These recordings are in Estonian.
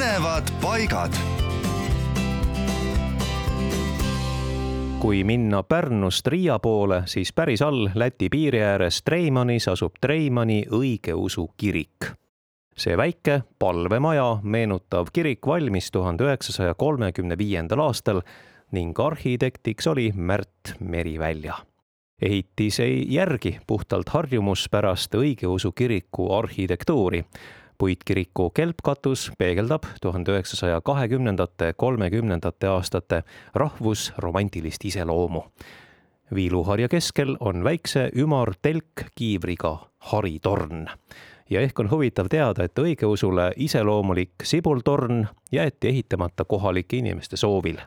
põnevad paigad. kui minna Pärnust Riia poole, siis päris all Läti piiri ääres Treimanis asub Treimani õigeusu kirik. see väike palvemaja meenutav kirik valmis tuhande üheksasaja kolmekümne viiendal aastal ning arhitektiks oli Märt Merivälja ehitis ei järgi puhtalt harjumuspärast õigeusu kiriku arhitektuuri. Puitkiriku kelpkatus peegeldab tuhande üheksasaja kahekümnendate, kolmekümnendate aastate rahvusromantilist iseloomu. viiluharja keskel on väikse ümar telkkiivriga haritorn ja ehk on huvitav teada, et õigeusule iseloomulik sibultorn jäeti ehitamata kohalike inimeste soovil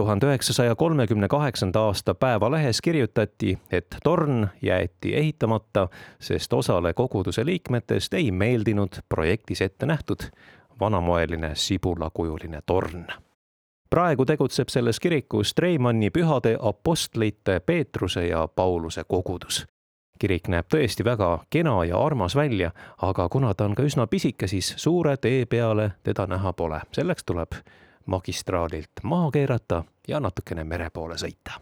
tuhande üheksasaja kolmekümne kaheksanda aasta Päevalehes kirjutati, et torn jäeti ehitamata, sest osale koguduse liikmetest ei meeldinud projektis ette nähtud vanamoeline sibulakujuline torn. praegu tegutseb selles kirikus Treimanni pühade apostlite Peetruse ja Pauluse kogudus kirik näeb tõesti väga kena ja armas välja, aga kuna ta on ka üsna pisike, siis suure tee peale teda näha pole. selleks tuleb magistraalilt maha keerata ja natukene mere poole sõita.